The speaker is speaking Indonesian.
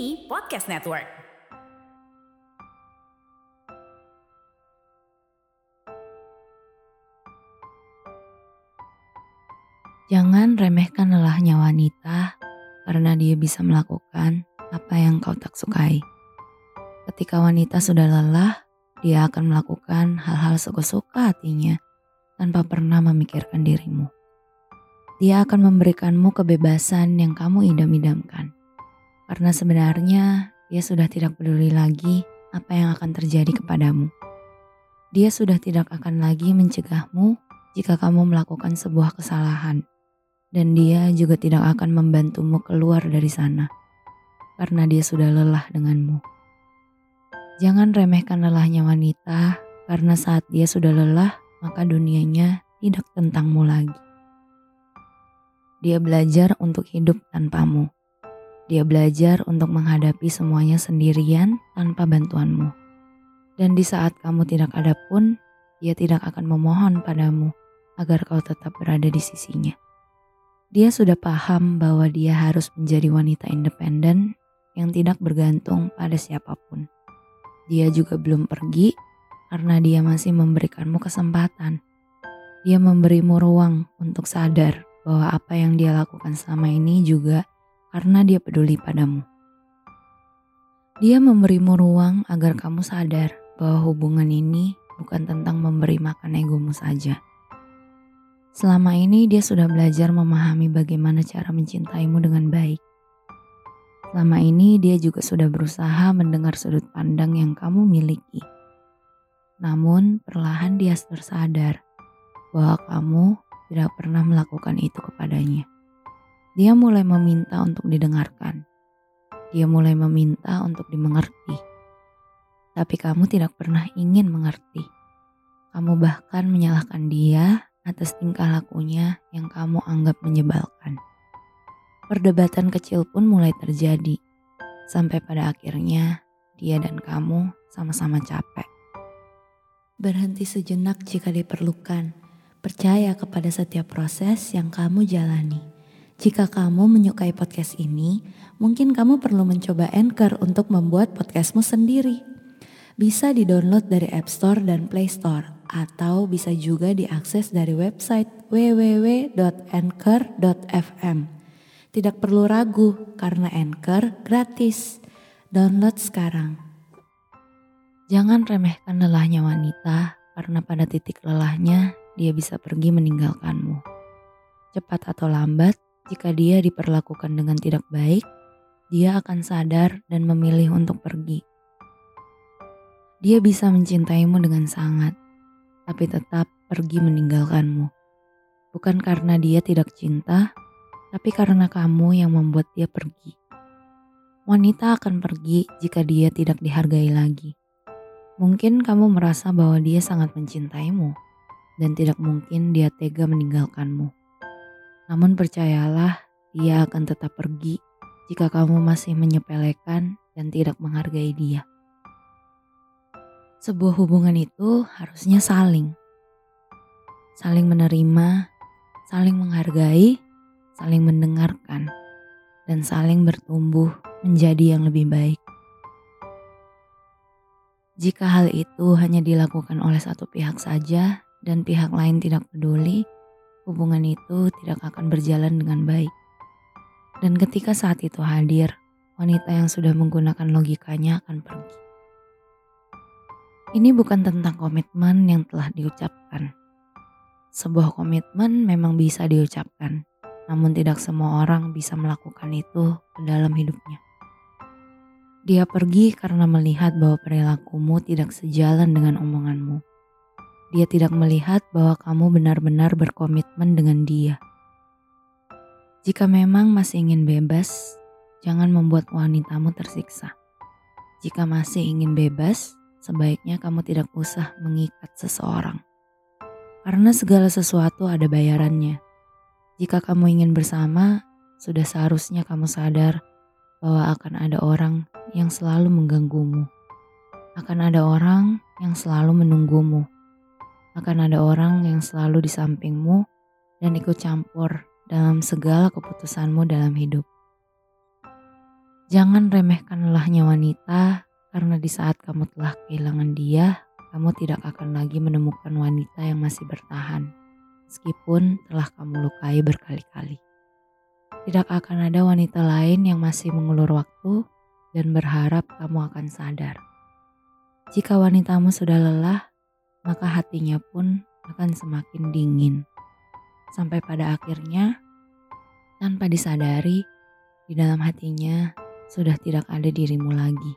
Kini Podcast Network. Jangan remehkan lelahnya wanita karena dia bisa melakukan apa yang kau tak sukai. Ketika wanita sudah lelah, dia akan melakukan hal-hal suka-suka hatinya tanpa pernah memikirkan dirimu. Dia akan memberikanmu kebebasan yang kamu idam-idamkan. Karena sebenarnya dia sudah tidak peduli lagi apa yang akan terjadi kepadamu. Dia sudah tidak akan lagi mencegahmu jika kamu melakukan sebuah kesalahan dan dia juga tidak akan membantumu keluar dari sana karena dia sudah lelah denganmu. Jangan remehkan lelahnya wanita karena saat dia sudah lelah maka dunianya tidak tentangmu lagi. Dia belajar untuk hidup tanpamu. Dia belajar untuk menghadapi semuanya sendirian tanpa bantuanmu. Dan di saat kamu tidak ada pun, dia tidak akan memohon padamu agar kau tetap berada di sisinya. Dia sudah paham bahwa dia harus menjadi wanita independen yang tidak bergantung pada siapa pun. Dia juga belum pergi karena dia masih memberikanmu kesempatan. Dia memberimu ruang untuk sadar bahwa apa yang dia lakukan selama ini juga karena dia peduli padamu. Dia memberimu ruang agar kamu sadar bahwa hubungan ini bukan tentang memberi makan egomu saja Selama ini dia sudah belajar memahami bagaimana cara mencintaimu dengan baik. Selama ini dia juga sudah berusaha mendengar sudut pandang yang kamu miliki. Namun perlahan dia tersadar bahwa kamu tidak pernah melakukan itu kepadanya. Dia mulai meminta untuk didengarkan. Dia mulai meminta untuk dimengerti. Tapi kamu tidak pernah ingin mengerti. Kamu bahkan menyalahkan dia atas tingkah lakunya yang kamu anggap menyebalkan. Perdebatan kecil pun mulai terjadi, sampai pada akhirnya dia dan kamu sama-sama capek. Berhenti sejenak jika diperlukan. Percaya kepada setiap proses yang kamu jalani. Jika kamu menyukai podcast ini, mungkin kamu perlu mencoba Anchor untuk membuat podcastmu sendiri. Bisa di-download dari App Store dan Play Store atau bisa juga diakses dari website www.anchor.fm. Tidak perlu ragu karena Anchor gratis. Download sekarang. Jangan remehkan lelahnya wanita karena pada titik lelahnya dia bisa pergi meninggalkanmu. Cepat atau lambat, jika dia diperlakukan dengan tidak baik, dia akan sadar dan memilih untuk pergi. Dia bisa mencintaimu dengan sangat, tapi tetap pergi meninggalkanmu. Bukan karena dia tidak cinta, tapi karena kamu yang membuat dia pergi. Wanita akan pergi jika dia tidak dihargai lagi. Mungkin kamu merasa bahwa dia sangat mencintaimu, dan tidak mungkin dia tega meninggalkanmu. Namun percayalah, dia akan tetap pergi jika kamu masih menyepelekan dan tidak menghargai dia. Sebuah hubungan itu harusnya saling. Saling menerima, saling menghargai, saling mendengarkan, dan saling bertumbuh menjadi yang lebih baik. Jika hal itu hanya dilakukan oleh satu pihak saja dan pihak lain tidak peduli, hubungan itu tidak akan berjalan dengan baik. Dan ketika saat itu hadir, wanita yang sudah menggunakan logikanya akan pergi. Ini bukan tentang komitmen yang telah diucapkan. Sebuah komitmen memang bisa diucapkan, namun tidak semua orang bisa melakukan itu ke dalam hidupnya. Dia pergi karena melihat bahwa perilakumu tidak sejalan dengan omonganmu. Dia tidak melihat bahwa kamu benar-benar berkomitmen dengan dia. Jika memang masih ingin bebas, jangan membuat wanitamu tersiksa. Jika masih ingin bebas, sebaiknya kamu tidak usah mengikat seseorang. Karena segala sesuatu ada bayarannya. Jika kamu ingin bersama, sudah seharusnya kamu sadar bahwa akan ada orang yang selalu mengganggumu. Akan ada orang yang selalu menunggumu. Akan ada orang yang selalu di sampingmu dan ikut campur dalam segala keputusanmu dalam hidup. Jangan remehkan lelahnya wanita karena di saat kamu telah kehilangan dia, kamu tidak akan lagi menemukan wanita yang masih bertahan, meskipun telah kamu lukai berkali-kali. Tidak akan ada wanita lain yang masih mengulur waktu dan berharap kamu akan sadar. Jika wanitamu sudah lelah, maka hatinya pun akan semakin dingin. Sampai pada akhirnya, tanpa disadari, di dalam hatinya sudah tidak ada dirimu lagi.